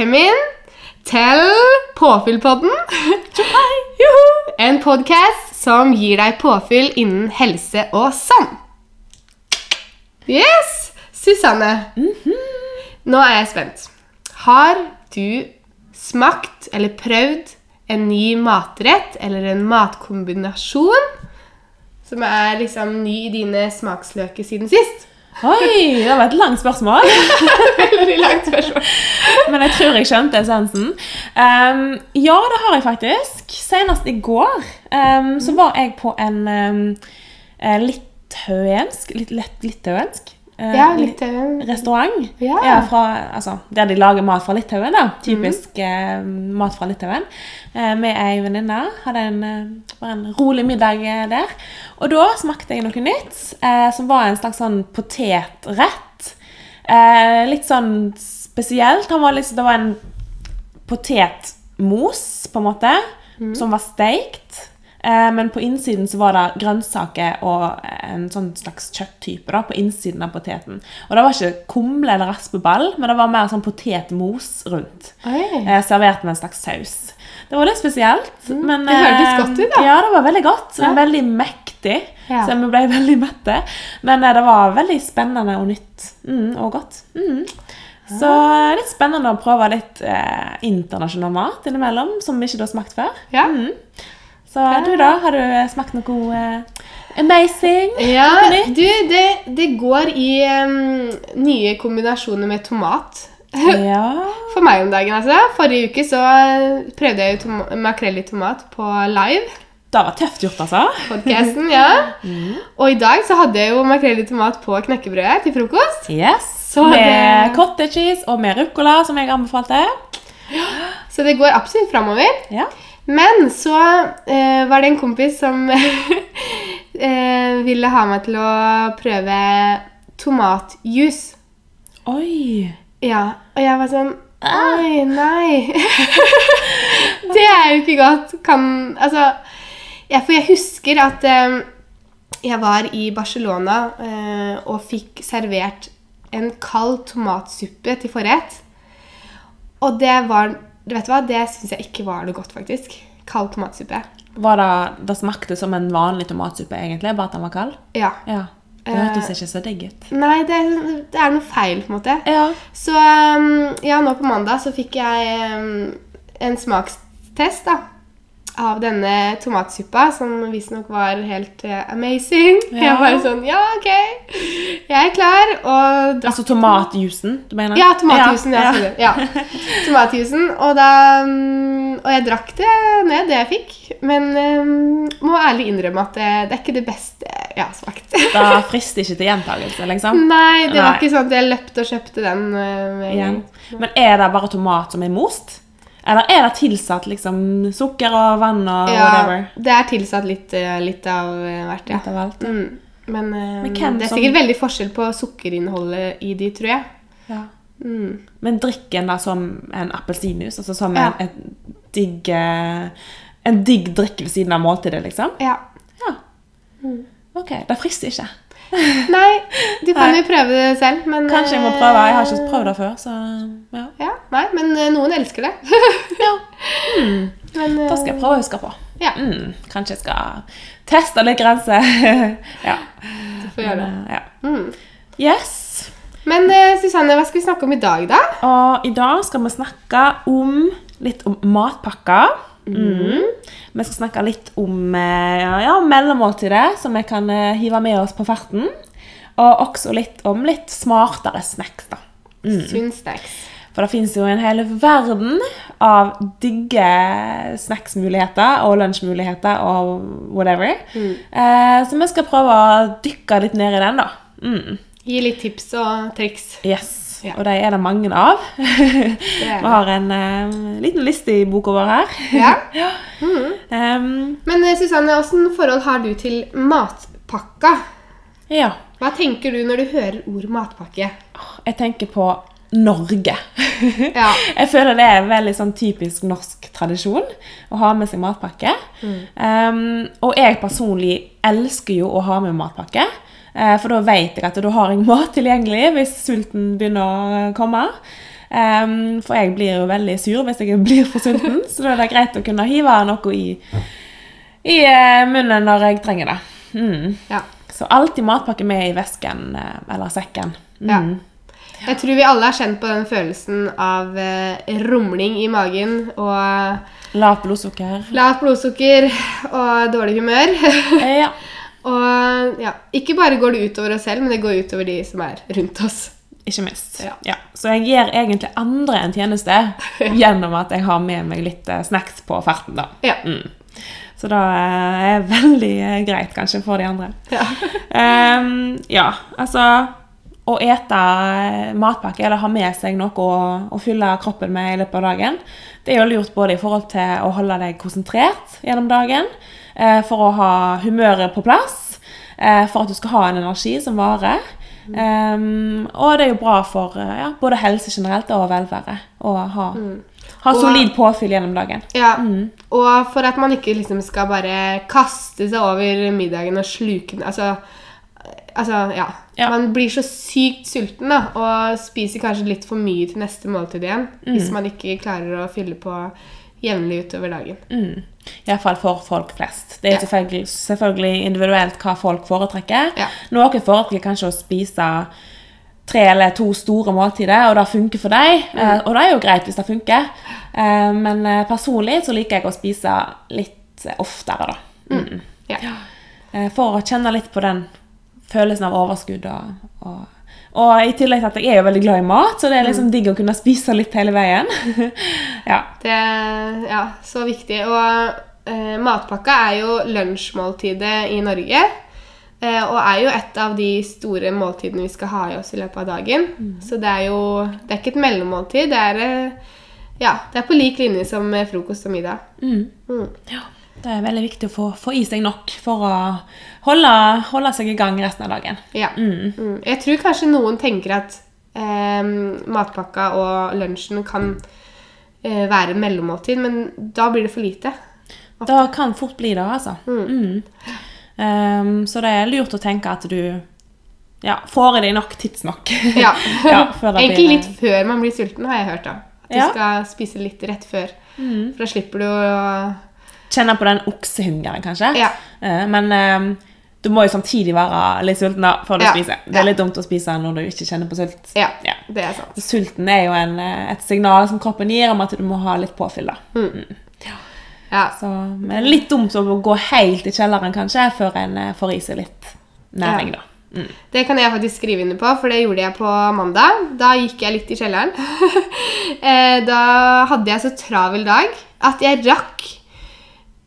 Velkommen til Påfyllpodden. En podkast som gir deg påfyll innen helse og sånn. Yes! Susanne, nå er jeg spent. Har du smakt eller prøvd en ny matrett eller en matkombinasjon som er liksom ny i dine smaksløker siden sist? Oi, det var et langt spørsmål. Veldig langt spørsmål. Men jeg tror jeg skjønte essensen. Um, ja, det har jeg faktisk. Senest i går um, så var jeg på en um, litauensk litt, litt, Litauensk? Eh, Ja, Litauen. Restaurant. Ja. fra, altså, der de lager mat fra Litauen. da. Typisk eh, mat fra Litauen. Eh, med ei venninne. Hadde en, eh, en rolig middag eh, der. Og da smakte jeg noe nytt, eh, som var en slags sånn potetrett. Eh, litt sånn spesielt. Han var liksom, det var en potetmos, på en måte, som var steikt. Eh, men på innsiden så var det grønnsaker og en sånn slags kjøtttype da, på innsiden av poteten. Og det var ikke kumle eller raspeball, men det var mer sånn potetmos rundt. Eh, servert med en slags saus. Det var litt spesielt. Men, det hørtes eh, godt ut, da. Ja, det var veldig godt. Ja. Veldig mektig. Ja. Så vi ble veldig mette. Men eh, det var veldig spennende og nytt. Mm, og godt. Mm. Så Ah. eh, litt spennende å prøve litt eh, internasjonal mat innimellom, som vi ikke har smakt før. Ja. Mm. Så du, da? Har du smakt noe eh, amazing? Ja, du, det, det går i um, nye kombinasjoner med tomat. Ja. For meg om dagen, altså. Forrige uke så prøvde jeg makrell i tomat på live. Det var tøft gjort, altså. Podcasten, ja. Og i dag så hadde jeg jo makrell i tomat på knekkebrødet til frokost. Yes. Så med det- cottage cheese og med ruccola, som jeg anbefalte. Så det går absolutt framover. Ja. Men så eh, var det en kompis som eh, ville ha meg til å prøve tomatjuice. Oi. Ja, og jeg var sånn Oi, nei. det er jo ikke godt. Kan Altså ja, For jeg husker at eh, jeg var i Barcelona eh, og fikk servert en kald tomatsuppe til forrett. Og det var Vet du hva? Det syns jeg ikke var noe godt, faktisk. Kald tomatsuppe. Var det, det smakte som en vanlig tomatsuppe, egentlig, bare at den var kald? Ja. Ja. Det hørtes ikke så digg ut. Nei, det, det er noe feil, på en måte. Ja. Så um, ja, nå på mandag så fikk jeg um, en smakstest da, av denne tomatsuppa, som visstnok var helt uh, amazing. Ja. Jeg bare sånn Ja, OK, jeg er klar. Og Altså tomatjuicen, du mener? Ja, tomatjuicen. Ja, Ja. ja. Tomatjuicen. Og da um, Og jeg drakk det ned, det jeg fikk. Men um, må ærlig innrømme at det, det er ikke det beste jeg har smakt. da frister ikke til gjentakelse, liksom? Nei, det var ikke sånn at jeg løpte og kjøpte den uh, Igjen. Men er det bare tomat som er most? Eller er det tilsatt liksom sukker og vann og Ja, whatever? det er tilsatt litt, eh, litt av eh, hvert, ja. Litt av alt, ja. Mm. Men, eh, Men det er som- sikkert veldig forskjell på sukkerinnholdet i de, tror jeg. Ja. Mm. Men drikken da som en appelsinjuice, altså som Ja. en, digg En digg drikk ved siden av måltidet, liksom? Ja. Ja. Ok, det frister ikke. Nei, du kan Nei. jo prøve det selv, men Kanskje jeg må eh, prøve. Jeg har ikke prøvd det før, så ja. Ja, nei, men eh, noen elsker det. ja. men, eh, Da skal jeg prøve å huske på. Ja, Mm, kanskje jeg skal teste litt grenser. ja. du får gjøre det. Men, eh, ja. Mm. Yes. Men eh, Susanne, hva skal vi snakke om i dag, da? Og i dag skal vi snakke om litt om matpakker. Mm. Vi skal snakke litt om eh, ja, mellommåltidet, som vi kan eh, hive med oss på farten. Og også litt om litt smartere snacks. da. Mm. snacks. For det fins jo en hel verden av digge snacksmuligheter og lunsjmuligheter og whatever. Eh, så vi skal prøve å dykke litt ned i den, da. Mm. Gi litt tips og triks. Yes. Ja. Og de er det mange av. er Vi har en eh, liten liste i boka vår her. Ja. Mm. Um, Men eh, Susanne, åssen forhold har du til matpakka? ja. Hva tenker du når du hører ord matpakke? Jeg tenker på Norge. Ja. Jeg føler det er en veldig sånn typisk norsk tradisjon å ha med seg matpakke. Um, og jeg personlig elsker jo å ha med matpakke. Eh, For da vet jeg at da har jeg mat tilgjengelig hvis sulten begynner å komme. For jeg blir jo veldig sur hvis jeg blir for sulten, så da er det greit å kunne hive noe i, i eh, munnen når jeg trenger det. Mm. Ja. Så alltid matpakke med i vesken eh, eller sekken. Mm. Ja. Jeg tror vi alle har kjent på den følelsen av eh, rumling i magen og Lavt blodsukker. lavt blodsukker og dårlig humør. Ja. Og ja, ikke bare går det utover oss selv, men det går utover de som er rundt oss. Ikke minst. Ja. Ja. Så jeg gir egentlig andre en tjeneste gjennom at jeg har med meg litt eh, snacks på ferten. da. Ja. Mm. Så da eh, er det veldig eh, greit kanskje for de andre. Ja. um, ja, altså Å ete matpakke eller ha med seg noe å, å fylle kroppen med i løpet av dagen, det er jo lurt både i forhold til å holde deg konsentrert gjennom dagen, for å ha humøret på plass, eh, for at du skal ha en energi som varer. Um, og det er jo bra for eh, ja, både helse generelt og velvære å ha, ha solid Og- påfyll gjennom dagen. Ja, og for at man ikke liksom skal bare kaste seg over middagen og sluke den Altså, altså ja. Ja. Man blir så sykt sulten da, og spiser kanskje litt for mye til neste måltid igjen. Hvis man ikke klarer å fylle på jevnlig utover dagen. Mm. Iallfall for folk flest. Det er Ja. selvfølgelig, selvfølgelig individuelt hva folk foretrekker. Ja. Noen foretrekker kanskje å spise tre eller to store måltider, og det funker for deg. Eh, og det er jo greit hvis det funker. Eh, men eh, personlig så liker jeg å spise litt oftere, da. Mm. Ja. Eh, for å kjenne litt på den følelsen av overskudd. Og, og, og i tillegg til at jeg er jo veldig glad i mat, så det er liksom digg å kunne spise litt hele veien. ja. Det ja, så viktig. Og eh, matpakka er jo lunsjmåltidet i Norge. Eh, og er jo et av de store måltidene vi skal ha i oss i løpet av dagen. Så det er jo det er ikke et mellommåltid. Det er, eh, ja, det er på lik linje som eh, frokost og middag. Mm. Mm. Ja, det er veldig viktig å få, få i seg nok for å holde, holde seg i gang resten av dagen. Ja. Mm. Mm. Jeg tror kanskje noen tenker at eh, matpakka og lunsjen kan eh, være mellommåltid, men da blir det for lite. Det kan fort bli det, altså. Mm. Ehm, så det er lurt å tenke at du ja, får i deg nok tidsnok. Ja. Ja, Egentlig litt før man blir sulten, har jeg hørt. da. At du Ja. skal spise litt rett før. Mm. For da slipper du å Kjenne på den oksehungeren, kanskje. Ja. Eh, men ehm, du må jo samtidig være litt sulten da, før du Ja. spiser. Det Ja. er litt dumt å spise når du ikke kjenner på sult. Ja, Ja. det er sant. Sulten er jo en, eh, et signal som kroppen gir om at du må ha litt påfyll. da. Ja. Så, men litt dumt å gå helt i kjelleren kanskje, før en eh, får i seg litt næring, Ja. da. Mm. Det kan jeg faktisk skrive under på, for det gjorde jeg på mandag. Da gikk jeg litt i kjelleren. Eh, da hadde jeg så travel dag at jeg rakk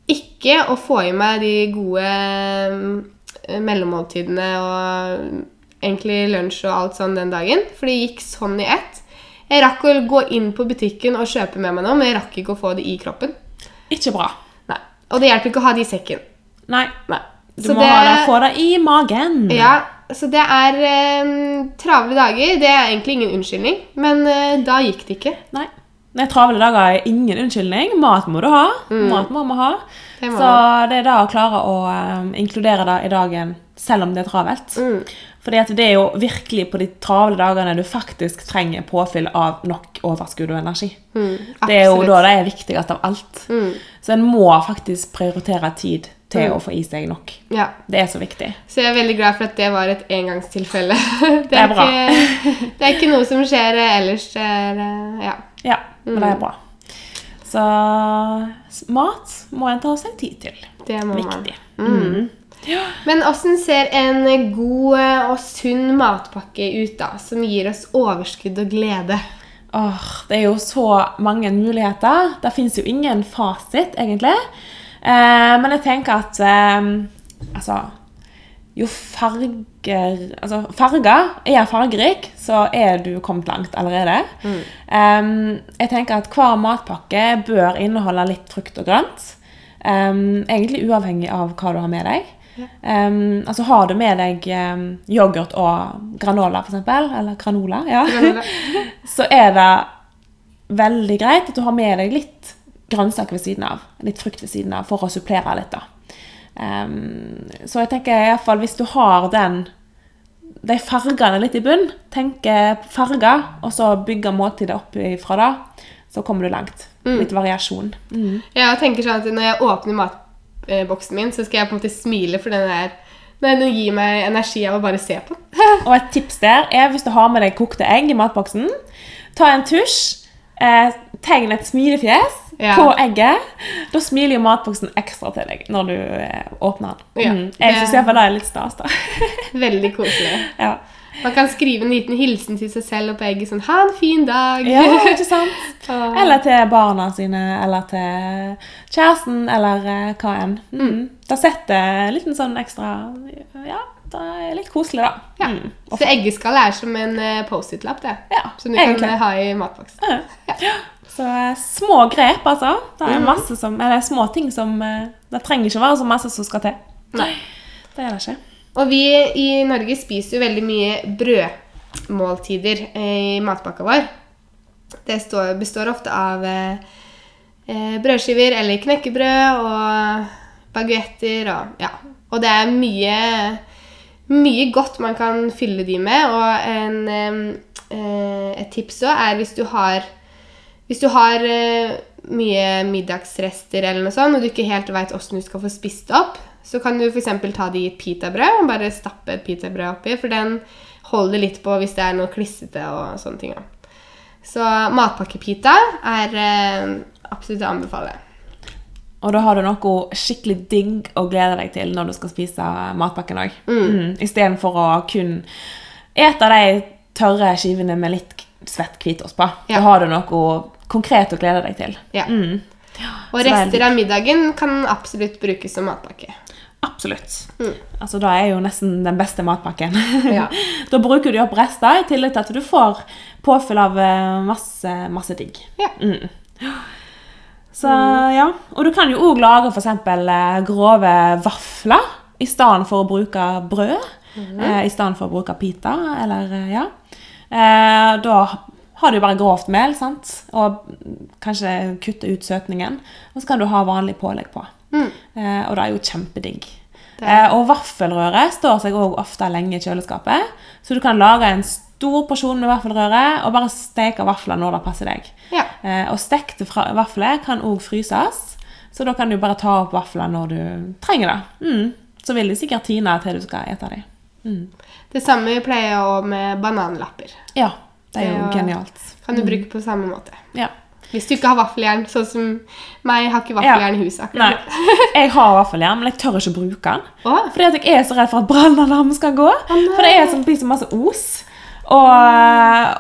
ikke å få i meg de gode mellommåltidene og egentlig lunsj og alt sånn den dagen. For det gikk sånn i ett. Jeg rakk å gå inn på butikken og kjøpe med meg noe, men jeg rakk ikke å få det i kroppen. Ikke bra. Nei. Og det hjelper ikke å ha det i sekken. Nei. Nei. Du må ha det, få det i magen. Ja, så det er eh, travle dager. Det er egentlig ingen unnskyldning, men eh, da gikk det ikke. Nei. Nei, Travle dager er ingen unnskyldning. Mat må du ha. Mat må vi ha. Mm. Det Så det er da å klare å eh, inkludere det i dagen selv om det er travelt. Mm. Fordi det er jo virkelig på de travle dagene du faktisk trenger påfyll av nok overskudd og energi. Mm, Det er jo da det er viktigst av alt. Mm. Så en må faktisk prioritere tid til å få i seg nok. Ja, Det er så viktig. Så jeg er veldig glad for at det var et engangstilfelle. Det er bra. Ikke, det er ikke noe som skjer ellers. Det er, eh, ja. Ja, men det er bra. Så mat må en ta seg tid til. Det må man. Viktig. Mm. Men åssen ser en god og sunn matpakke ut, da? Som gir oss overskudd og glede? Åh, det er jo så mange muligheter. Det fins jo ingen fasit, egentlig. Eh, men jeg tenker at eh, altså Jo farger Altså, farger Er fargerik, så er du kommet langt allerede. Eh, jeg tenker at hver matpakke bør inneholde litt frukt og grønt. Um, egentlig uavhengig av hva du har med deg. Um, altså Har du med deg um, yoghurt og granola, f.eks., eller granola, ja, Granola. så er det veldig greit at du har med deg litt grønnsaker ved siden av. Litt frukt ved siden av, for å supplere litt. da. Um, så jeg tenker i hvert fall hvis du har den de fargene litt i bunn. Tenke farger, og så bygge måltidet opp ifra det. Så kommer du langt. Litt variasjon. Mm. Jeg tenker sånn at når jeg åpner matboksen min, så skal jeg på en måte smile, for den er den gir meg energi av å bare se på. Og et tips der er hvis du har med deg kokte egg i matboksen, ta en tusj, eh, tegn et smilefjes Ja. på egget. Da smiler jo matboksen ekstra til deg når du eh, åpner den. Ja, mm. Jeg det- syns iallfall det er litt stas, da. Veldig koselig. ja. Man kan skrive en liten hilsen til seg selv og på egget sånn 'Ha en fin dag'. ja, ikke sant? Eller til barna sine, eller til kjæresten, eller eh, hva enn. Mm. Da setter en liten sånn ekstra Ja, det er litt koselig, da. Ja. Mm. Så eggeskallet er som en eh, Post-It-lapp, det. Ja, Som du egentlig. kan ha i matboksen. Ja. Ja. Så eh, små grep, altså. Det Mhm. er masse som, eller små ting som eh, Det trenger ikke være så masse som skal til. Nei. Det er det ikke. Og vi i Norge spiser jo veldig mye brødmåltider eh, i matpakka vår. Det står, består ofte av eh, brødskiver eller knekkebrød og baguetter og ja. Og det er mye, mye godt man kan fylle de med. Og en, eh, eh, et tips òg er hvis du har hvis du har uh, mye middagsrester eller noe sånt, og du ikke helt veit åssen du skal få spist opp, så kan du f.eks. ta det i et pitabrød og bare stappe et pitabrød oppi, for den holder litt på hvis det er noe klissete og sånne ting. Så matpakkepita er uh, absolutt å anbefale. Og da har du noe skikkelig digg å glede deg til når du skal spise matpakken òg. Mm. Istedenfor å kun ete de tørre skivene med litt svett hvitost på. Ja. Da har du noe konkret å glede deg til. Ja. Mm. Og Så rester litt... av middagen kan absolutt brukes som matpakke. Absolutt. Mm. Altså, Da er jo nesten den beste matpakken. Ja. da bruker du opp rester, i tillegg til at du får påfyll av eh, masse, masse digg. Ja. Mm. Så ja. Og du kan jo òg lage f.eks. Eh, grove vafler i stedet for å bruke brød. eh, I stedet for å bruke pita, eller ja. Eh, da har du bare grovt mel, sant? og kanskje kutte ut søtningen. Og så kan du ha vanlig pålegg på. Mm. Eh, og det er jo kjempedigg. Eh, og vaffelrøre står seg òg ofte lenge i kjøleskapet. Så du kan lage en stor porsjon med vaffelrøre og bare steke vafler når det passer deg. Ja. Eh, og stekte vafler kan òg fryses, så da kan du bare ta opp vafler når du trenger det. Mm. Så vil de sikkert tine til du skal ete dem. Mm. Det samme pleier jeg òg med bananlapper. Ja, det er jo det genialt. Kan du bruke på samme måte. Ja. Hvis du ikke har vaffeljern, sånn som meg, har ikke vaffeljern i huset. Nei. Jeg har vaffeljern, men jeg tør ikke bruke den. Å, Fordi at jeg er så redd for at brannalarmen skal gå. nei. for det er så, blir så masse os. Og,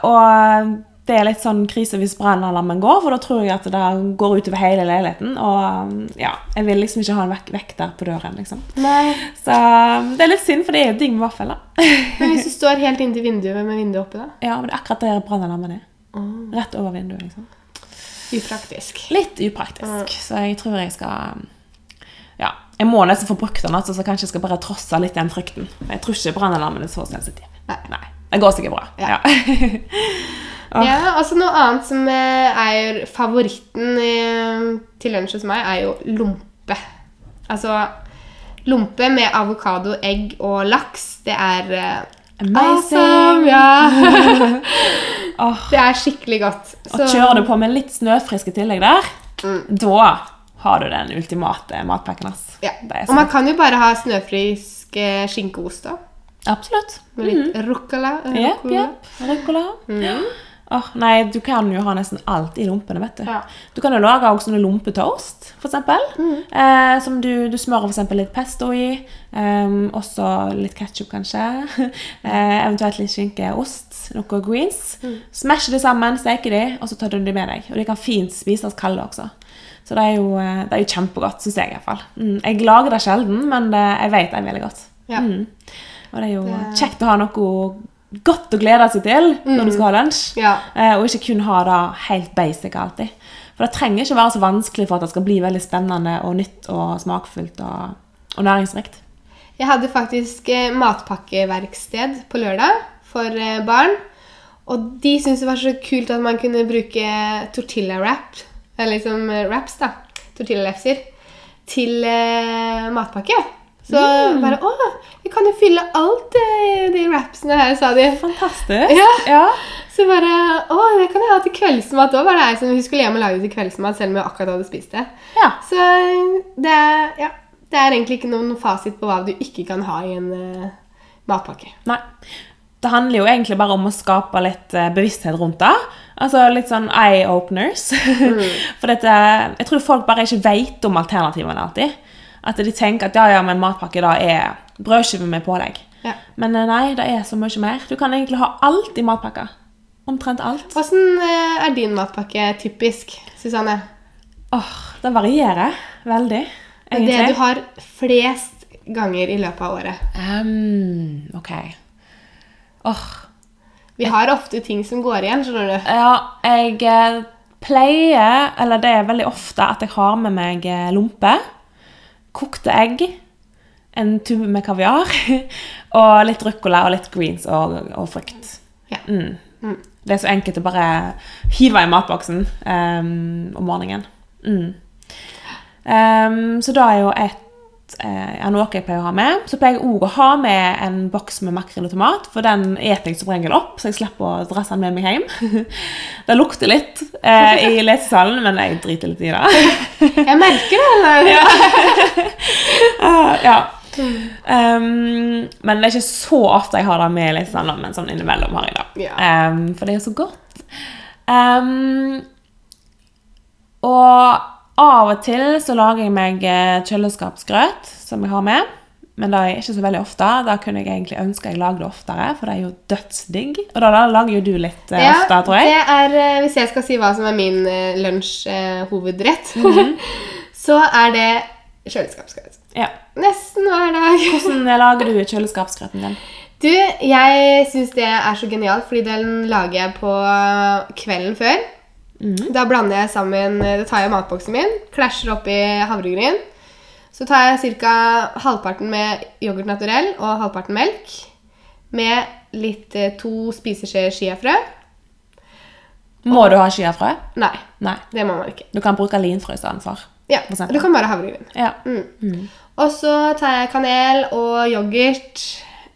og det er litt sånn krise hvis brannalarmen går, for da tror jeg at det går utover hele leiligheten. Og ja, jeg vil liksom ikke ha en vek vekter på døren, liksom. Nei. Så det er litt synd, for det er jo digg med da. Men hvis du står helt inntil vinduet med vinduet oppe, da? Ja, men det er akkurat der brannalarmen er. Mm. Rett over vinduet, liksom. upraktisk. Litt upraktisk, så jeg tror jeg skal Ja, jeg må nesten få brukt den, altså, så kanskje jeg skal bare trosse litt den frykten. Jeg tror ikke brannalarmen er så sensitiv. Nei. Nei. Det går sikkert bra. Ja. Ja. Ah. Ja, altså Noe annet som eh, er favoritten eh, til lunsj hos meg, er jo lompe. Altså lompe med avokado, egg og laks. Det er eh, Amazing! awesome! Ja. Det er skikkelig godt. og kjører du på med litt snøfriske tillegg der, Mm. da har du den ultimate matpakken. ass. Ja. Så Og man kan jo bare ha snøfrisk skinkeost da. Absolutt. Med litt ruccola. eh, Jepp, jepp. Rucola. Mm. Åh, nei, du kan jo ha nesten alt i lompene, vet du. Ja. Du kan jo lage også sånne lompetoast, eksempel. Mm. Eh, som du, du smører eksempel litt pesto i. Eh, også litt ketchup, kanskje. eh, eventuelt litt skinke, ost, noe greens. Mm. Smasher de sammen, steker de, og så tar du de med deg. Og de kan fint spises kalde også. Så det er jo, eh, det er jo kjempegodt, syns jeg i hvert fall. Mm, jeg lager det sjelden, men det, jeg vet det er veldig godt. Ja. Mm. Og det er jo Det- kjekt å ha noe godt å glede seg til når du skal ha lunsj. Ja. Eh, og ikke kun ha det helt basic alltid. For det trenger ikke være så vanskelig for at det skal bli veldig spennende og nytt og smakfullt og, og næringsrikt. Jeg hadde faktisk eh, matpakkeverksted på lørdag for eh, barn. Og de syntes det var så kult at man kunne bruke tortilla-wrap, eller liksom eh, wraps, da, tortillalefser, til eh, matpakke. Så bare Å, vi kan jo fylle alt i de wrapsene her, sa de. Fantastisk. Ja. ja. Så bare Å, det kan jeg ha til kveldsmat òg, var det ei som hun skulle hjem og lage til kveldsmat, selv om hun akkurat hadde spist det. Ja. Så det ja, det er egentlig ikke noen fasit på hva du ikke kan ha i en uh, matpakke. Nei. Det handler jo egentlig bare om å skape litt eh, bevissthet rundt det. Altså litt sånn eye-openers. For dette, jeg tror folk bare ikke vet om alternativene alltid. At de tenker at ja, ja, men matpakke da er brødskive med pålegg. Ja. Men eh, nei, det er så mye mer. Du kan egentlig ha alt i matpakka. Omtrent alt. Åssen eh, er din matpakke typisk, Susanne? Åh, det varierer veldig, Det er det du har flest ganger i løpet av året. Um, ok. Åh, Vi har ofte ting som går igjen, skjønner du. Ja, jeg eh, pleier, eller det er veldig ofte, at jeg har med meg lompe, kokte egg, en tube med kaviar, og litt ruccola og litt greens og, og frukt. Ja. Mm. Mm. Det er så enkelt å bare hive i matboksen um, om morgenen. Mm. Um, så da er jo et eh, ja, noe jeg pleier å ha med. Så pleier jeg òg å ha med en boks med makrell og tomat, for den eter jeg som regel opp, så jeg slipper å drasse den med meg hjem. det lukter litt eh, i lesesalen, men jeg driter litt i det. Jeg merker det. eller? Ah, ja. Um, men det er ikke så ofte jeg har det med i lesesalen, men sånn innimellom har jeg det. Um, for det er jo så godt. Um, og av og til så lager jeg meg eh, kjøleskapsgrøt som jeg har med. Men det er ikke så veldig ofte. Da kunne jeg egentlig ønske jeg lagde det oftere, for det er jo dødsdigg. Og da, da lager jo du litt eh, ofte, tror jeg. det er, eh, hvis jeg skal si hva som er min eh, lunsj-hovedrett, Mhm. så er det kjøleskapsgrøt. Ja. Nesten hver dag. Hvordan lager du kjøleskapsgrøten din? Du, jeg syns det er så genialt, fordi den lager jeg på kvelden før. Mhm. Da blander jeg sammen Da tar jeg matboksen min, klasjer oppi havregryn. Så tar jeg ca. halvparten med yoghurt naturell og halvparten melk. Med litt eh, to spiseskjeer chiafrø. Må du ha chiafrø? Nei, Nei. det må man ikke. Du kan bruke linfrø istedenfor. Ja. Du kan bare ha havregryn. Ja. Mm. Og så tar jeg kanel og yoghurt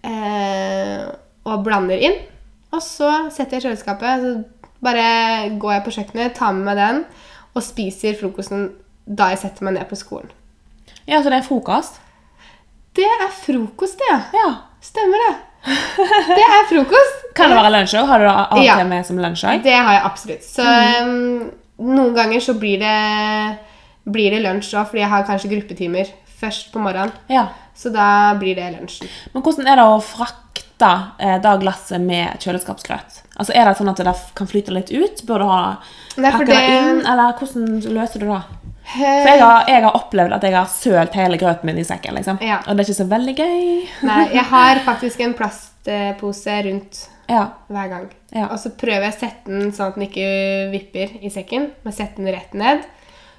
eh, og blander inn. Og så setter jeg i kjøleskapet. Så bare går jeg på kjøkkenet, tar med meg den og spiser frokosten da jeg setter meg ned på skolen. ja, så det er frokost? Det er frokost, det. ja. Ja. Stemmer det. Det er frokost. Kan det være lunsj òg? Har du det og Ja. til med som lunsj òg? Det har jeg absolutt. Så um, noen ganger så blir det, blir det lunsj òg, fordi jeg har kanskje gruppetimer først på morgenen. Ja. Så da blir det lunsjen. Men hvordan er det å frakte eh, da glasset med kjøleskapsgrøt? Altså Er det sånn at det kan flyte litt ut? Bør du ha Nei, pakke det det- inn, eller hvordan løser du det? For jeg har, jeg har opplevd at jeg har sølt hele grøten min i sekken, liksom. Ja. Og det er ikke så veldig gøy. Nei, jeg har faktisk en plastpose rundt Ja. hver gang. Ja. Og så prøver jeg å sette den sånn at den ikke vipper i sekken, men sette den rett ned.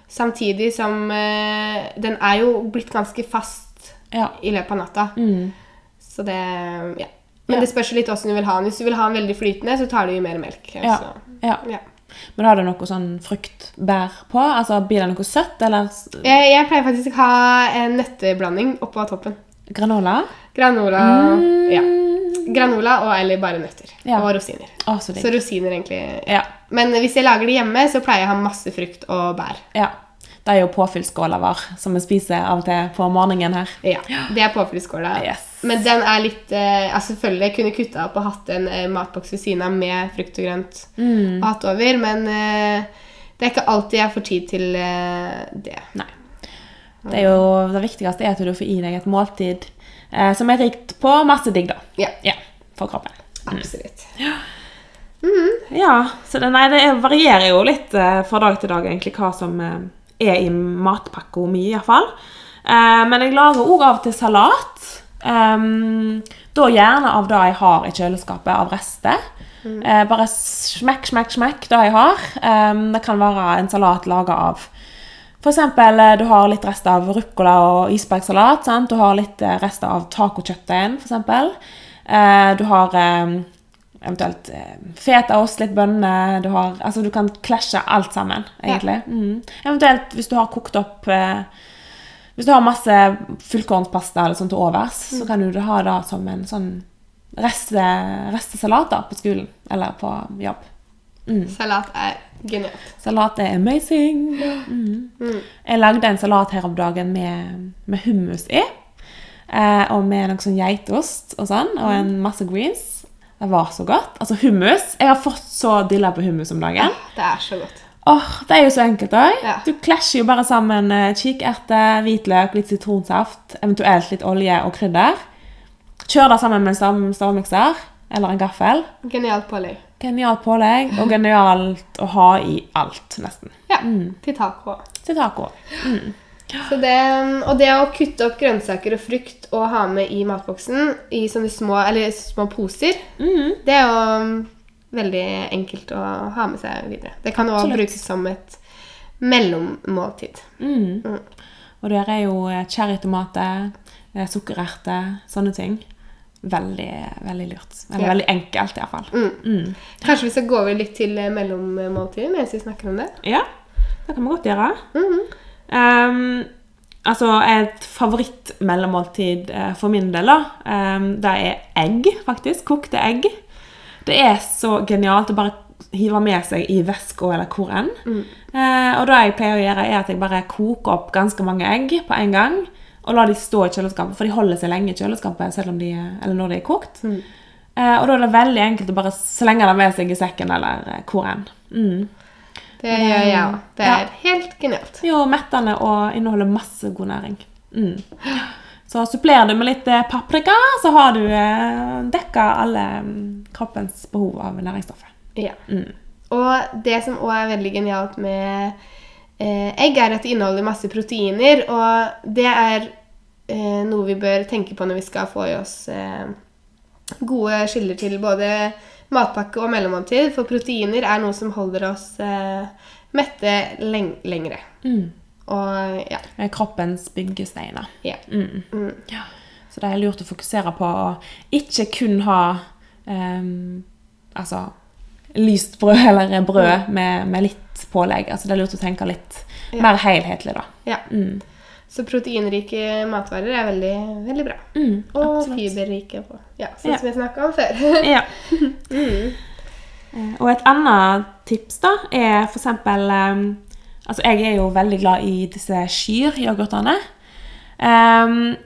Samtidig som eh, den er jo blitt ganske fast i løpet av natta. Mm. Så det Ja. Men det spørs litt åssen du vil ha den. Hvis du vil ha den veldig flytende, så tar du jo mer melk. Ja. Ja. ja. Men har du noe sånn fruktbær på? Altså Blir det noe søtt, eller Jeg, jeg pleier faktisk å ha en nøtteblanding oppå toppen. granola? Granola Mm. Ja. Granola og eller bare nøtter. Ja. Og rosiner. Å, så. Så rosiner egentlig Ja. Men hvis jeg lager det hjemme, så pleier jeg å ha masse frukt og bær. ja. Det er jo påfyllsskåla vår, som vi spiser av og til på morgenen her. Ja, Det er påfyllsskåla. Yes. Men den er litt eh, altså Selvfølgelig kunne kutta opp og hatt en eh, matboks ved siden av med frukt og grønt Mm. og hatt over, men eh, det er ikke alltid jeg får tid til eh, det. Nei. Det jo det viktigste er at du får i deg et måltid eh, som er rikt på masse digg, da. Ja, Ja, for kroppen. absolutt. Ja, så det, nei, det er- varierer jo litt eh, fra dag til dag egentlig hva som er i matpakka mi, iallfall. Eh, men jeg lager òg av og til salat. Ehm, da gjerne av det jeg har i kjøleskapet av rester. Eh, bare smekk, smekk, smekk det jeg har. Ehm, det kan være en salat laga av eksempel, eh, du har litt rester av ruccola og isbergsalat. Sant? Du har litt rester av tacokjøttdeigen, eksempel. Eh, du har eh, eventuelt eh, fetaost, litt bønner. Du, har, altså, du kan klasje alt sammen, egentlig. Mm. Eventuelt hvis du har kokt opp eh, Hvis du har masse fullkornspasta eller sånt til overs, så kan du ha det som en sånn reste, restesalat da, på skolen eller på jobb. Salat er genialt. Salat er amazing. Mm. Jeg lagde en salat her om dagen med, med hummus i. Eh, og med noe sånn geitost og sånn, og en masse greens. Det var så godt. Altså hummus. Jeg har fått så dilla på hummus om dagen. Det er så godt. Åh, Det er jo så enkelt òg. Ja. Du klasjer jo bare sammen kikerte, kikerter, hvitløk, litt sitronsaft, eventuelt litt olje og krydder. Kjør det sammen med en stav- stavmikser eller en gaffel. Genialt pålegg. Genialt pålegg og genialt å ha i alt, nesten. Ja, til taco. Til taco. Så det, og det å kutte opp grønnsaker og frukt og ha med i matboksen i sånne små, eller små poser, det er jo um, veldig enkelt å ha med seg videre. Det kan òg brukes som et mellommåltid. Mm. Og der er jo eh, cherrytomater, eh, sukkererter, sånne ting. Veldig, veldig lurt. Eller Ja. veldig enkelt, iallfall. Mm. Kanskje vi skal gå over litt til eh, mellommåltid mens vi snakker om det? Ja, det kan vi godt gjøre. Mhm. Ehm, altså, et favorittmellommåltid eh, for min del, da, um, det er egg, faktisk. Kokte egg. Det er så genialt å bare hive med seg i veska eller hvor enn. Eh, og det jeg pleier å gjøre, er at jeg bare koker opp ganske mange egg på en gang. Og lar de stå i kjøleskapet, for de holder seg lenge i kjøleskapet selv om de, eller når de er kokt. Eh, og da er det veldig enkelt å bare slenge det med seg i sekken eller hvor enn. Mm. Det gjør jeg òg. Det Ja. er helt genialt. Jo, mettende og inneholder masse god næring. Mm. Så supplerer du med litt eh, paprika, så har du eh, dekka alle mm, kroppens behov av næringsstoffer. Ja. Mm. Og det som òg er veldig genialt med eh, egg, er at det inneholder masse proteiner. Og det er eh, noe vi bør tenke på når vi skal få i oss eh, gode skiller til både matpakke og mellommåltid. For proteiner er noe som holder oss eh, mette leng lengre. Mm. Og ja. Kroppens byggesteiner. ja. Mm. Mm. Ja. Så det er lurt å fokusere på å ikke kun ha um, altså lyst brød eller brød med, med litt pålegg. Altså det er lurt å tenke litt Ja. mer helhetlig, da. ja. Så proteinrike matvarer er veldig, veldig bra. Mm, Og absolutt. fiberrike på. Ja, sånn Ja. som vi snakka om før. Ja. mm. Og et annet tips da er for eksempel eh, Altså, jeg er jo veldig glad i disse skyr-yoghurtene. Ehm,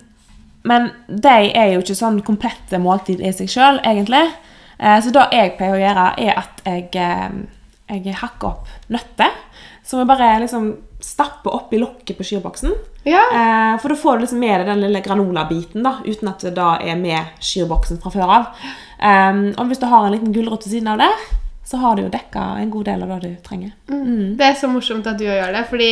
men de er jo ikke sånn komplette måltid i seg sjøl, egentlig. Eh, så det jeg pleier å gjøre, er at jeg, eh, jeg hakker opp nøtter. Som vi bare liksom stapper oppi lokket på skyrboksen. Ja. Eh, for da får du liksom med deg den lille granola-biten, da, uten at det da er med skyrboksen fra før av. Um, og hvis du har en liten gulrot ved siden av der, så har du jo dekka en god del av det du trenger. Det er så morsomt at du gjør det, fordi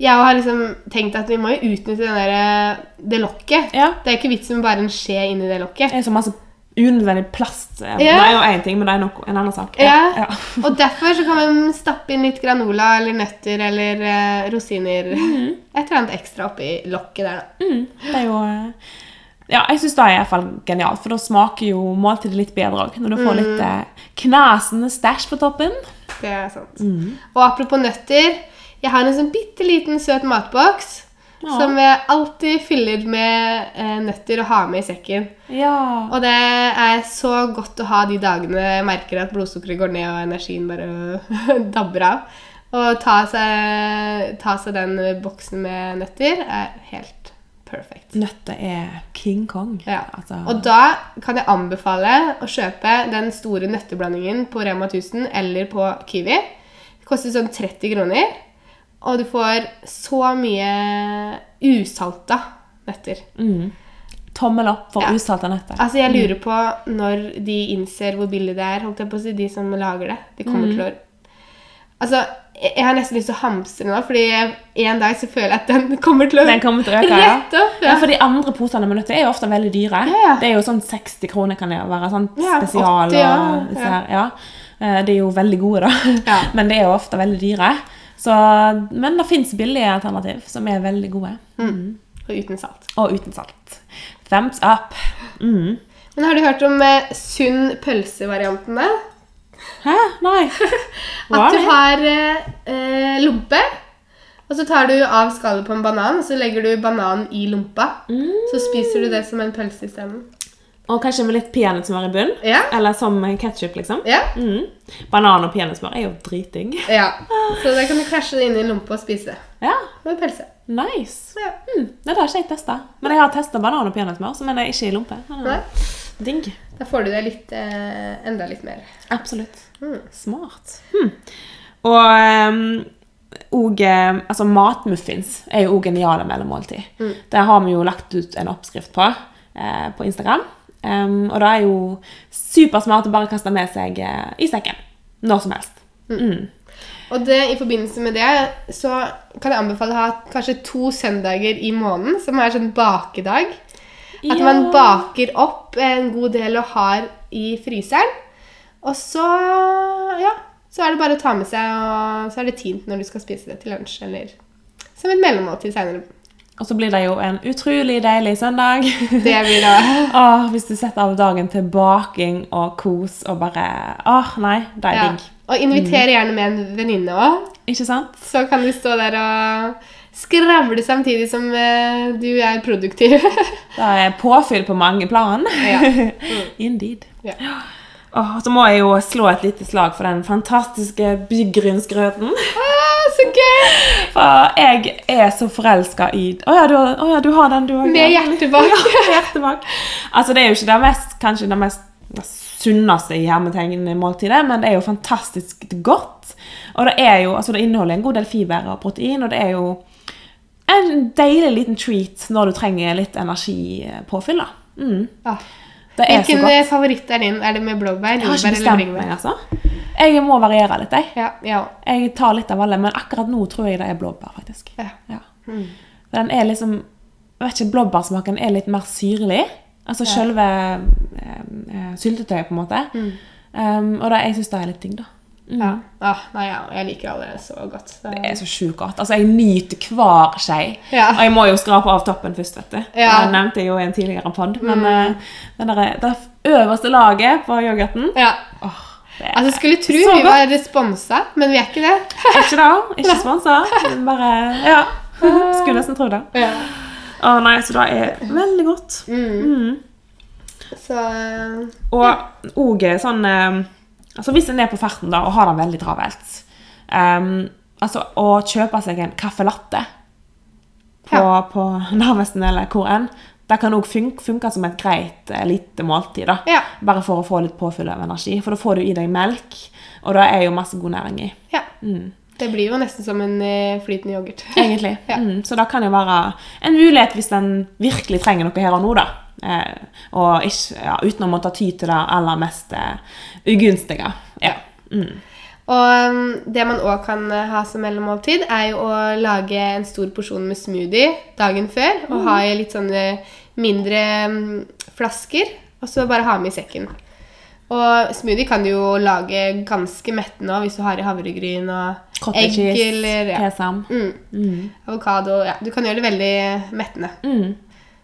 jeg har liksom tenkt at vi må jo utnytte den der, det lokket. Ja. Det er ikke vits med bare en skje inni det lokket. Det er så masse unødvendig plast. Ja. Det er jo én ting, men det er nok en annen sak. Ja. Ja. Og derfor så kan man stappe inn litt granola eller nøtter eller eh, rosiner. Et eller annet ekstra oppi lokket der, da. Mm, det er jo eh, Ja, jeg syns det er i hvert fall genialt, for da smaker jo måltidet litt bedre òg. Når du får litt eh, knasende stæsj på toppen. Det er sant. Og apropos nøtter. Jeg har en sånn bitte liten søt matboks Ja. som jeg alltid fyller med eh, nøtter og har med i sekken. Ja. Og det er så godt å ha de dagene jeg merker at blodsukkeret går ned og energien bare dabber av. Og ta ta seg den boksen med nøtter er helt perfekt. Nøtter er King Kong. Ja. Altså, Og da kan jeg anbefale å kjøpe den store nøtteblandingen på Rema 1000 eller på Kiwi. Det koster sånn 30 kroner. Og du får så mye usalta nøtter. mm, tommel opp for Ja. usalta nøtter. Altså, jeg lurer på når de innser hvor billig det er, holdt jeg på å si, de som lager det. De kommer Mm. til å Altså, jeg har nesten lyst til å hamstre nå, fordi en dag så føler jeg at den kommer til å Den kommer til å øke, ja. Rett opp, Ja, ja. for de andre posene med nøtter er jo ofte veldig dyre. Ja, ja. Det er jo sånn 60 kroner kan det være. Sånn spesial 80, ja. og disse her. Ja. Eh, De er jo veldig gode, da. Men det er jo ofte veldig dyre. Så, men det fins billige alternativ som er veldig gode. Og uten salt. Og uten salt. Thumbs up. Mm. Men har du hørt om eh, sunn pølsevarianten da? Hæ? Nei. At du har eh, eh, lompe, Og så tar du av skallet på en banan, og så legger du bananen i lompa. Så spiser du det som en pølse isteden. Og kanskje med litt peanøttsmør i bunn. Ja. Eller som ketsjup, liksom. Ja. Mm. Banan og peanøttsmør er jo dritdigg. ja. Så da kan du krasje det inn i lompa og spise. Ja, Med pølse. nice. Ja. Mm. Det har ikke jeg testa. Men jeg har testa banan og peanøttsmør, så mener jeg ikke i lompe. Nei. Digg. Da får du det litt, eh, enda litt mer. Absolutt. Mm. Smart. Hm. Og um, og, eh, altså matmuffins er jo òg geniale mellommåltid. Mm. Det har vi jo lagt ut en oppskrift på eh, på Instagram. Em, og da er jo supersmart å bare kaste med seg uh, i sekken. Når som helst. Mm. Og det, i forbindelse med det så kan jeg anbefale å ha kanskje to søndager i måneden som er sånn bakedag. At Ja. man baker opp en god del og har i fryseren. Og så ja, så er det bare å ta med seg, og så er det tint når du skal spise det til lunsj eller som et mellommåltid seinere. Og så blir det jo en utrolig deilig søndag. Det blir det. Åh, hvis du setter av dagen til baking og kos og bare Åh, nei, det er ja. digg. Og inviter gjerne med en venninne òg. Ikke sant? Så kan du stå der og skravle samtidig som uh, du er produktiv. Det er påfyll på mange plan. Ja. Indeed. ja. Åh, så må jeg jo slå et lite slag for den fantastiske byggrynsgrøten. Ah, så gøy! For jeg er så forelska i Å ja, ja, du har den, du òg. Med hjertet bak. hjertet bak. Altså, det er jo ikke det mest, kanskje det mest sunneste i hermetegn-måltidet, men det er jo fantastisk godt. Og det er jo, altså det inneholder en god del fiber og protein, og det er jo en deilig liten treat når du trenger litt energipåfyll. da. Mm. Ah. Det er så Hvilken godt. eh, favoritt er din? Er det med blåbær, Jeg har ikke bestemt meg, altså. Jeg må variere litt, jeg. Ja, ja. Jeg tar litt av alle, men akkurat nå tror jeg det er blåbær, faktisk. ja. Ja. Mm. Den er liksom Jeg vet ikke, blåbærsmaken er litt mer syrlig. Altså Ja. selve eh, eh, syltetøyet, på en måte. Mm. Um, og da, jeg syns det er litt digg, da. Mm. ja. Ah, nei, ja. Jeg liker alle så godt. Så. Det er så sjukt godt. Altså, jeg nyter hver skje. Ja. Og jeg må jo skrape av toppen først, vet du. Ja. Det nevnte jeg jo i en tidligere pod. Men Mm. eh, den der, det øverste laget på yoghurten Ja. åh, det Altså, skulle tro vi godt. var responsa, men vi er ikke det. Ikke det? Ikke sponsa. Bare Ja. Skulle nesten tro det. Ja. Å nei, så det er veldig godt. Mm. Mm. Så eh, Og òg sånn eh, Altså Hvis en er på farten da, og har det veldig travelt um, Altså Å kjøpe seg en caffè latte på, Ja. på Narvesen eller hvor enn, det kan òg funke, funke som et greit eh, lite måltid. da. Ja. Bare for å få litt påfyll av energi. For da får du i deg melk, og det er jo masse god næring i. ja. Mm. Det blir jo nesten som en eh, flytende yoghurt. Egentlig. Ja. Mm, så det kan jo være en mulighet hvis en virkelig trenger noe her og nå, da. Eh, og ikke, ja, uten å måtte ty til det aller mest eh, ugunstige. Ja. Mm. Og um, det man òg kan eh, ha som mellommåltid, er jo å lage en stor porsjon med smoothie dagen før. Og ha i litt sånne mindre mm, flasker, og så bare ha med i sekken. Og smoothie kan du jo lage ganske mettende òg, hvis du har i havregryn og egg Cottage cheese, eller ja, kesam. mm, Mm. avokado. Ja, du kan gjøre det veldig mettende. Mm.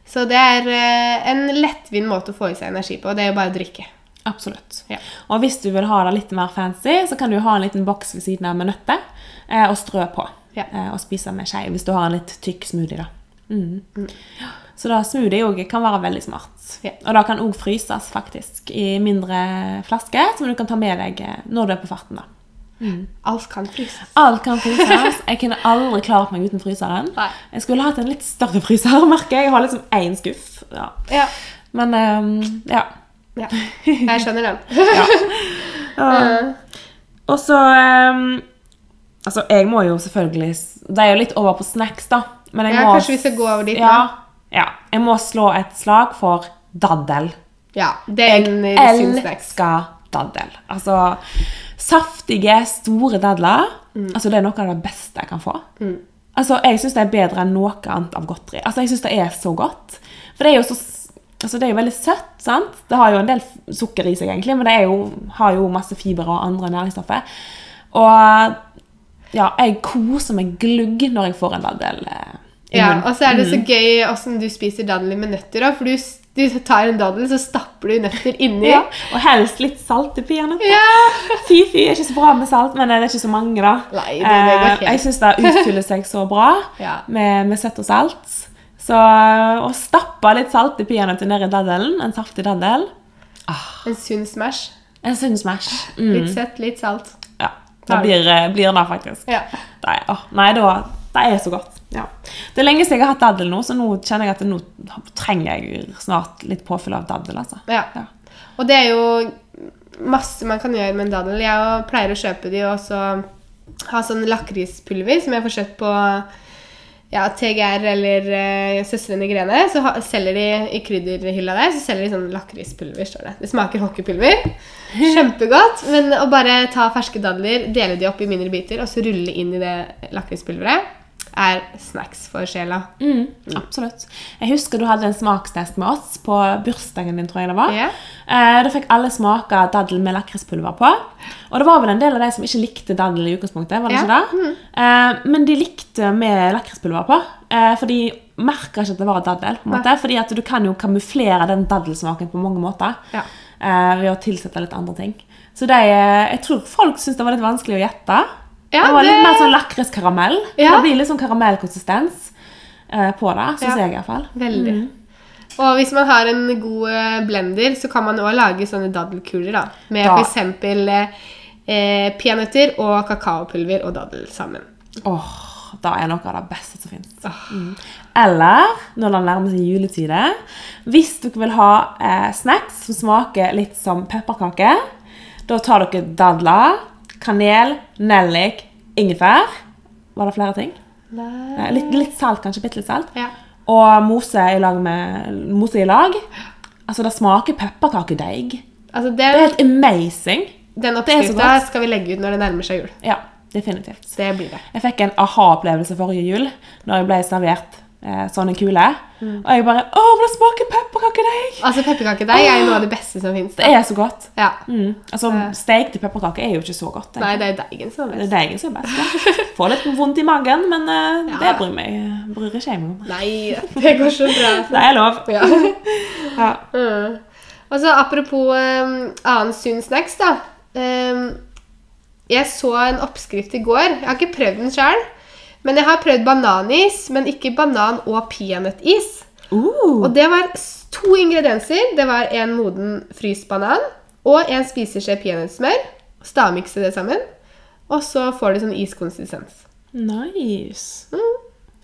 Så det er eh, en lettvint måte å få i seg energi på. Det er jo bare å drikke. Absolutt. Ja. Og hvis du vil ha det litt mer fancy, så kan du ha en liten boks ved siden av med nøtter eh, og strø på. Ja. Eh, og spise med skje hvis du har en litt tykk smoothie. da. Mm. Så da smoothie kan være veldig smart. Ja. Og da kan òg fryses faktisk i mindre flasker, som du kan ta med deg eh, når du er på farten. da. Alt kan fryses. Alt kan fryses. Jeg kunne aldri klart meg uten fryseren. Nei. Jeg skulle hatt en litt større fryser, merker jeg. Jeg har liksom én skuff. Ja. Ja. Men um, ja. ja. Jeg skjønner den. ja. Eh, Og så um, Altså, jeg må jo selvfølgelig Det er jo litt over på snacks, da. Men jeg Ja, må kanskje vi skal gå over dit ja, nå? ja. Jeg må slå et slag for daddel. Ja, det er en Jeg eh, elsker daddel. Altså saftige, store dadler. Mm. Altså, det er noe av det beste jeg kan få. Altså, Jeg syns det er bedre enn noe annet av godteri. Altså, Jeg syns det er så godt. For det er jo så Altså, det er jo veldig søtt, sant? Det har jo en del sukker i seg, egentlig, men det jo, har jo masse fiber og andre næringsstoffer. Og ja, jeg koser meg glugg når jeg får en daddel. eh, Ja, og så er det så gøy åssen du spiser dadler med nøtter da. for du Du tar en daddel, så stapper du nøtter inni. Ja. Og helst litt salt i peanøtter. Ja. Fy, fy, er ikke så bra med salt, men det er ikke så mange, da. Nei, det- det går Eh, helt. Jeg syns det utfyller seg så bra Ja. med, med søtt og salt. Så eh, å stappe litt salt i peanøtter ned i daddelen, en saftig daddel En sunn smash. En sunn smash. Mm. Litt søtt, litt salt. Ja, det blir, eh, blir det faktisk. Ja. Nei, å, nei, da, det er så godt. Ja. Det er lenge siden jeg har hatt daddel nå, så nå kjenner jeg at nå trenger jeg snart litt påfyll av daddel. altså. Ja. Ja. Og det er jo masse man kan gjøre med en daddel. Jeg pleier å kjøpe de og så ha sånn lakrispulver som jeg får kjøpt på ja, TGR eller uh, Søstrene Grene. Så ha, selger de i krydderhylla der så selger de sånn lakrispulver. står Det Det smaker hockeypulver. Kjempegodt. Men å bare ta ferske dadler, dele de opp i mindre biter og så rulle inn i det lakrispulveret, er snacks for sjela. Mm, absolutt. Jeg husker du hadde en smakstest med oss på bursdagen din, tror jeg det var. Yeah. Eh, da fikk alle smake daddel med lakrispulver på. Og det var vel en del av de som ikke likte daddel i utgangspunktet. var det yeah. ikke det? Eh, men de likte med lakrispulver på. Eh, for de merka ikke at det var daddel. på en måte, Fordi at du kan jo kamuflere den daddelsmaken på mange måter. Ja. eh, ved å tilsette litt andre ting. Så de, jeg tror folk syntes det var litt vanskelig å gjette. Ja, det var litt det- mer sånn lakriskaramell. Ja. Det blir litt sånn karamellkonsistens eh, på det, syns Ja. jeg iallfall. Veldig. Og hvis man har en god eh, blender, så kan man også lage sånne daddelkuler. da, Med f.eks. Eh, peanøtter og kakaopulver og daddel sammen. Åh, det er noe av det beste som finnes. Mm. Eller når det nærmer seg juletide, hvis dere vil ha eh, snacks som smaker litt som pepperkake, da tar dere dadler, kanel, nellik, ingefær. Var det flere ting? Nei. Litt, litt salt, kanskje. Bitte litt salt. Ja. Og mose i lag med Mose i lag. Altså, det smaker pepperkakedeig. Altså Det er Den, helt amazing. den det er oppskrifta skal vi legge ut når det nærmer seg jul. Ja, definitivt. Det blir det. Jeg fikk en aha-opplevelse forrige jul når jeg ble servert eh, sånne kuler. Og jeg bare Å, det smaker pepperkakedeig! Altså Pepperkakedeig er jo noe av det beste som fins. Det er så godt. Ja. Mm. Altså, Stekte pepperkaker er jo ikke så godt. Nei, det er deigen som er Det er best. deigen som er best. Ja. Får litt vondt i magen, men eh, Ja. det bryr, meg, bryr ikke jeg meg om. Nei, det går så bra. Det er lov. Ja. Ja. Mm. Og så apropos um, annen sunn snacks, da. Um, jeg så en oppskrift i går. Jeg har ikke prøvd den sjøl. Men jeg har prøvd bananis, men ikke banan- og peanøttis. Uh. Og det var to ingredienser. Det var en moden fryst banan og en spiseskje peanøttsmør. Stavmikse det sammen. Og så får du sånn iskonsistens. Nice.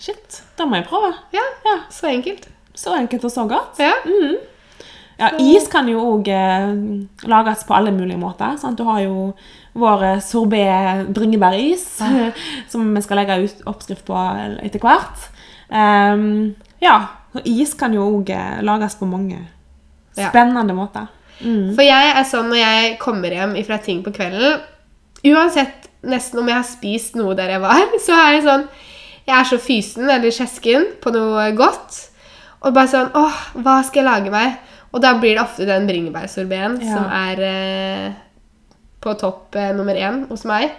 Shit, Da må jeg prøve. Ja, Ja, så enkelt. Så enkelt og så godt. Ja. Ja, Is kan jo òg eh, lages på alle mulige måter. Sant? Du har jo vår eh, sorbé bringebæris, som vi skal legge ut oppskrift på etter hvert. Um, ja, is kan jo òg lages på mange Ja. spennende måter. Mm. For jeg er sånn når jeg kommer hjem fra ting på kvelden Uansett nesten om jeg har spist noe der jeg var, så er jeg sånn Jeg er så fysen eller kjesken på noe godt. Og bare sånn Åh, hva skal jeg lage meg? Og da blir det ofte den bringebærsorbeen Ja. som er eh, på topp eh, nummer én hos meg.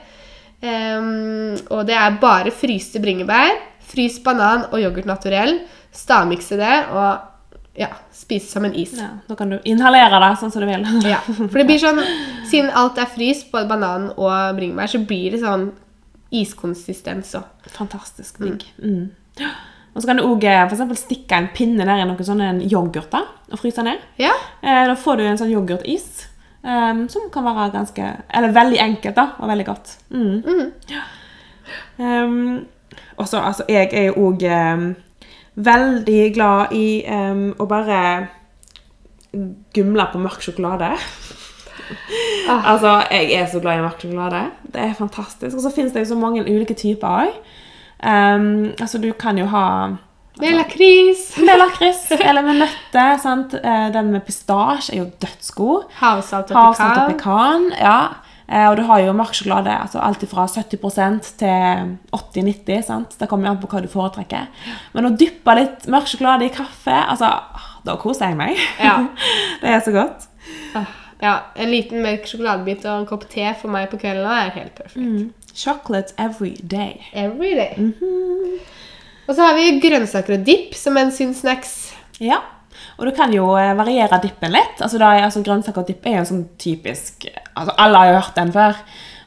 Um, og det er bare fryste bringebær, fryst banan og yoghurt naturell. Stavmikse det og ja, spise som en is. Ja, da kan du inhalere det sånn som du vil. Ja, for det blir sånn Siden alt er fryst, både banan og bringebær, så blir det sånn iskonsistens òg. Fantastisk digg. Mm. Og så kan du òg stikke en pinne ned i noen sånne yoghurter yoghurt og fryse ned. Ja. Eh, Da får du en sånn yoghurtis em, som kan være ganske Eller veldig enkelt, da, og veldig godt. Mm. Ja. Um, og så, altså, jeg er jo òg veldig glad i å bare gumle på mørk sjokolade. Ah. Altså, jeg er så glad i mørk sjokolade. Det er fantastisk. Og så finnes det jo så mange ulike typer òg. altså, du kan jo ha Med lakris. med lakris eller med nøtter. sant? Eh, Den med pistasje er jo dødsgod. Havsalt og Havsalt og pekan. ja. Eh, Og du har jo mørksjokolade altså alt fra 70% til 80-90. sant? Det kommer an på hva du foretrekker. Men å dyppe litt mørksjokolade i kaffe, altså, da koser jeg meg. Ja. det er så godt. Ah, Ja, En liten mørk sjokoladebit og en kopp te for meg på kvelden er helt perfekt. Mm. Chocolate every day. Every day. Og så har vi grønnsaker og dipp som en sunn snacks. Ja. Og du kan jo eh, variere dippen litt. Altså, er, altså Grønnsaker og dipp er jo en sånn typisk altså Alle har jo hørt den før.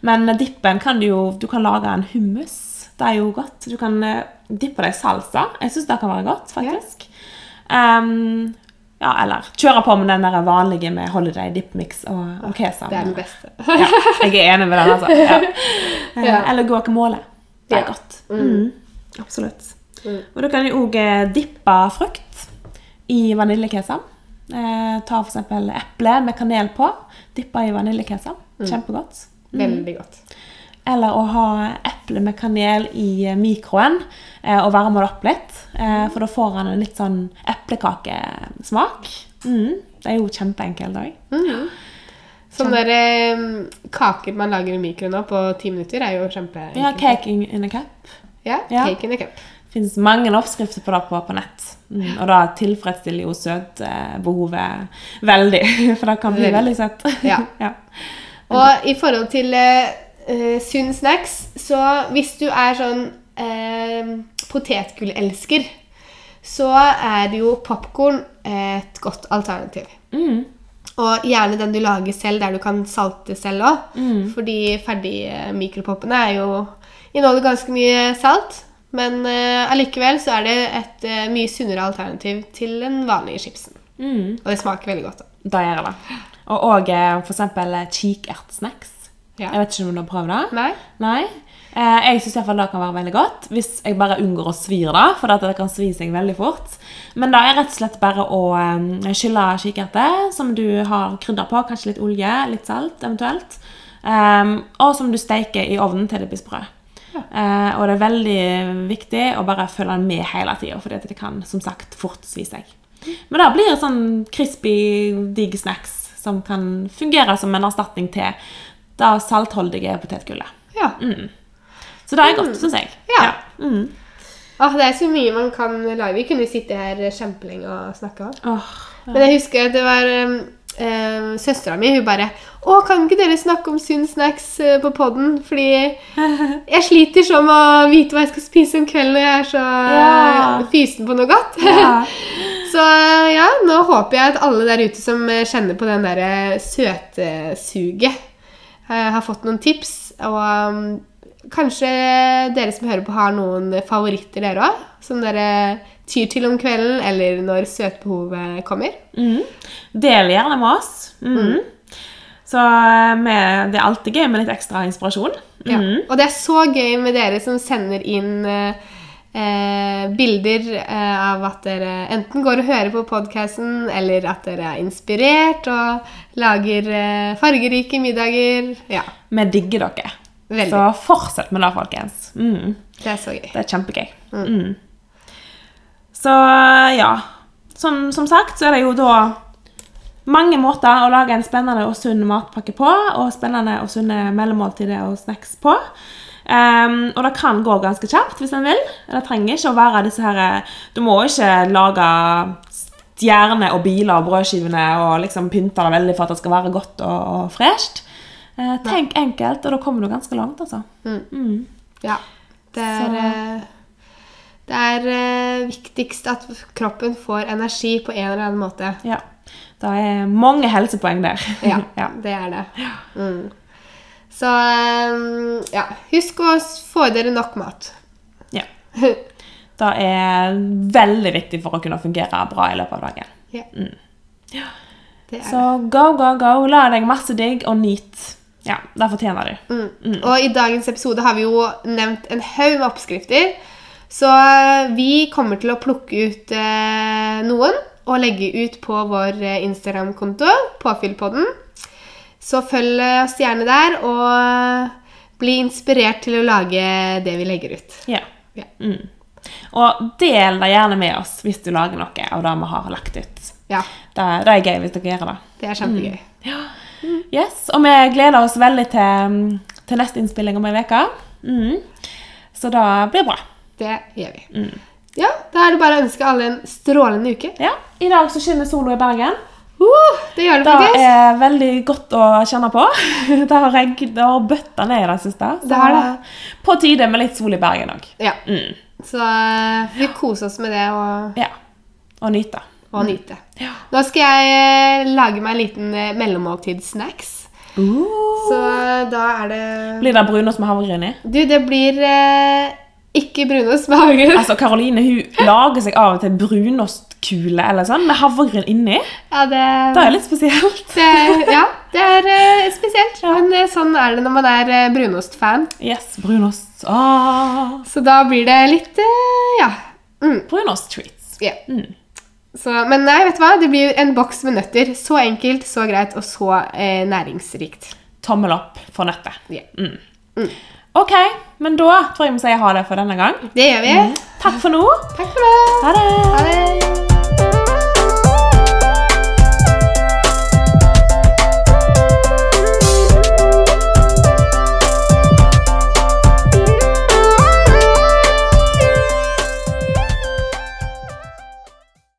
Men dippen kan du jo Du kan lage en hummus. Det er jo godt. Du kan eh, dippe det i salsa. Jeg syns det kan være godt, faktisk. Ehm, ja, eller kjøre på med den der vanlige med holiday dip mix og, og kesam. Det er den beste. ja, jeg er enig med den, altså. Ja. Eh, Ja. Eller guacamole. Det er Ja. godt. Mm. Absolutt. Mm. Og du kan jo òg dippe frukt i vaniljekesam. Eh, ta eksempel eple med kanel på. Dippe i vaniljekesam. Mm. Kjempegodt. Veldig godt. Eller å ha eple med kanel i mikroen eh, og varme det opp litt. Eh, for da får han en litt sånn eplekakesmak. Mm. Det er jo kjempeenkelt òg. sånn Sånne der, eh, kaker man lager i mikroen nå på ti minutter, er jo kjempeenkelt. Ja, cake in, in a cup. Ja, Ja. cake in a cup. Finnes mange oppskrifter på det på, på nett. Mm. Og da tilfredsstiller jo søtbehovet veldig. For det kan bli Veldig. søtt. Ja. ja. Og i forhold til eh, eh, sunn snacks, så hvis du er sånn eh, potetgullelsker, så er det jo popkorn et godt alternativ. Mm. Og gjerne den du lager selv, der du kan salte selv òg. Mm. Fordi ferdige mikropoppene er jo inneholder ganske mye salt. Men eh, allikevel så er det et uh, mye sunnere alternativ til den vanlige chipsen. Mm. Og det smaker veldig godt. da. Da gjør jeg det. Og òg for eksempel kikertsnacks. Ja. Jeg vet ikke om du har prøvd det? Nei? Nei. Eh, jeg syns det kan være veldig godt hvis jeg bare unngår å svir det, for det kan svi seg veldig fort. Men da er rett og slett bare å eh, skylle kikerter som du har krydder på, kanskje litt olje, litt salt eventuelt, Um, og som du steker i ovnen til det blir sprø. Eh, og det er veldig viktig å bare følge den med hele tida, for det kan som sagt fort svi seg. Men da blir det sånn crispy, digg snacks som kan fungere som en erstatning til det saltholdige potetgullet. Ja. Så det er godt, syns jeg. Ja. Mm. Åh, det er så mye man kan lage. Vi kunne sitte her kjempelenge og snakke om. Åh, Men jeg husker at det var um, søstera mi. Hun bare 'Å, kan ikke dere snakke om sunn snacks uh, på poden?' Fordi jeg sliter sånn med å vite hva jeg skal spise om kvelden når jeg er så Ja. fysen på noe godt. ja. Så ja, nå håper jeg at alle der ute som eh, kjenner på den derre søtesuget, eh, har fått noen tips. Og um, kanskje dere som hører på, har noen favoritter, dere òg? Som dere tyr til om kvelden, eller når søtbehovet kommer. Mm. Del gjerne med oss. Mm. Så eh, med, det er alltid gøy med litt ekstra inspirasjon. Ja. Mm. Og det er så gøy med dere som sender inn eh, eh, bilder eh, av at dere enten går og hører på podkasten, eller at dere er inspirert og lager eh, fargerike middager. Ja, Vi digger dere. veldig. Så fortsett med det, folkens. Mm. Det er så gøy. Det er kjempegøy. Mm. Så ja. Som, som sagt så er det jo da mange måter å lage en spennende og sunn matpakke på, og spennende og sunne mellommåltider og snacks på. Um, og det kan gå ganske kjapt hvis en vil. Det trenger ikke å være disse her Du må ikke lage stjerner og biler og brødskivene og liksom pynte det veldig for at det skal være godt og, og fresht. Uh, tenk enkelt, og da kommer du ganske langt, altså. Mm. Ja. Det er, Så- eh, det er eh, viktigst at kroppen får energi på en eller annen måte. Ja. Det er mange helsepoeng der. Ja, ja. det er det. Mm. Så eh, ja, husk å få i dere nok mat. Ja. Det er veldig viktig for å kunne fungere bra i løpet av dagen. Ja. Det er Så go, go, go. La deg masse digg, og nyt. Ja, det fortjener du. Mm. Og i dagens episode har vi jo nevnt en haug med oppskrifter. Så eh, vi kommer til å plukke ut eh, noen og legge ut på vår eh, Instagram-konto, Påfyllpodden. Så følg eh, oss gjerne der, og bli inspirert til å lage det vi legger ut. Ja. Ja. Mm. Og del det gjerne med oss hvis du lager noe av det vi har lagt ut. Ja, Det, det er gøy hvis dere gjør det. det er kjempegøy. Ja. Yes, Og vi gleder oss veldig til, til neste innspilling om ei uke. Mm. Så det blir bra. Det gjør vi. Ja, da er det bare å ønske alle en strålende uke. Ja, I dag så skinner sola i Bergen. Uh, det gjør det Det faktisk. er veldig godt å kjenne på. Det har, regn, og har bøtta ned i det siste. Så Det er det. På tide med litt sol i Bergen òg. Ja, Mm. så eh, vi koser oss med det og, Ja. Og nyte. og nyte. Nå skal jeg eh, lage meg en liten mellommåltidssnacks. Uh. Så eh, da er det Blir det brunost med havregryn i? Du, det blir eh, ikke brunost med havregryn. Altså, Karoline hun lager seg av og til brunostkule eller sånn, med havregryn inni. Ja, det, Det er litt spesielt. det, ja, det er uh, spesielt. Men eh, sånn er det når man er uh, brunostfan. Yes, brunost. Ah, Så da blir det litt uh, Ja. Mm, brunost-treats. ja. Mm. Så, men nei, vet du hva? Det blir en boks med nøtter. Så enkelt, så greit og så næringsrikt. Tommel opp for nøtter. Ja. Ok, men da tror jeg vi sier ha det for denne gang. Det gjør vi. Takk for nå. Takk for nå. Ha det. Ha det.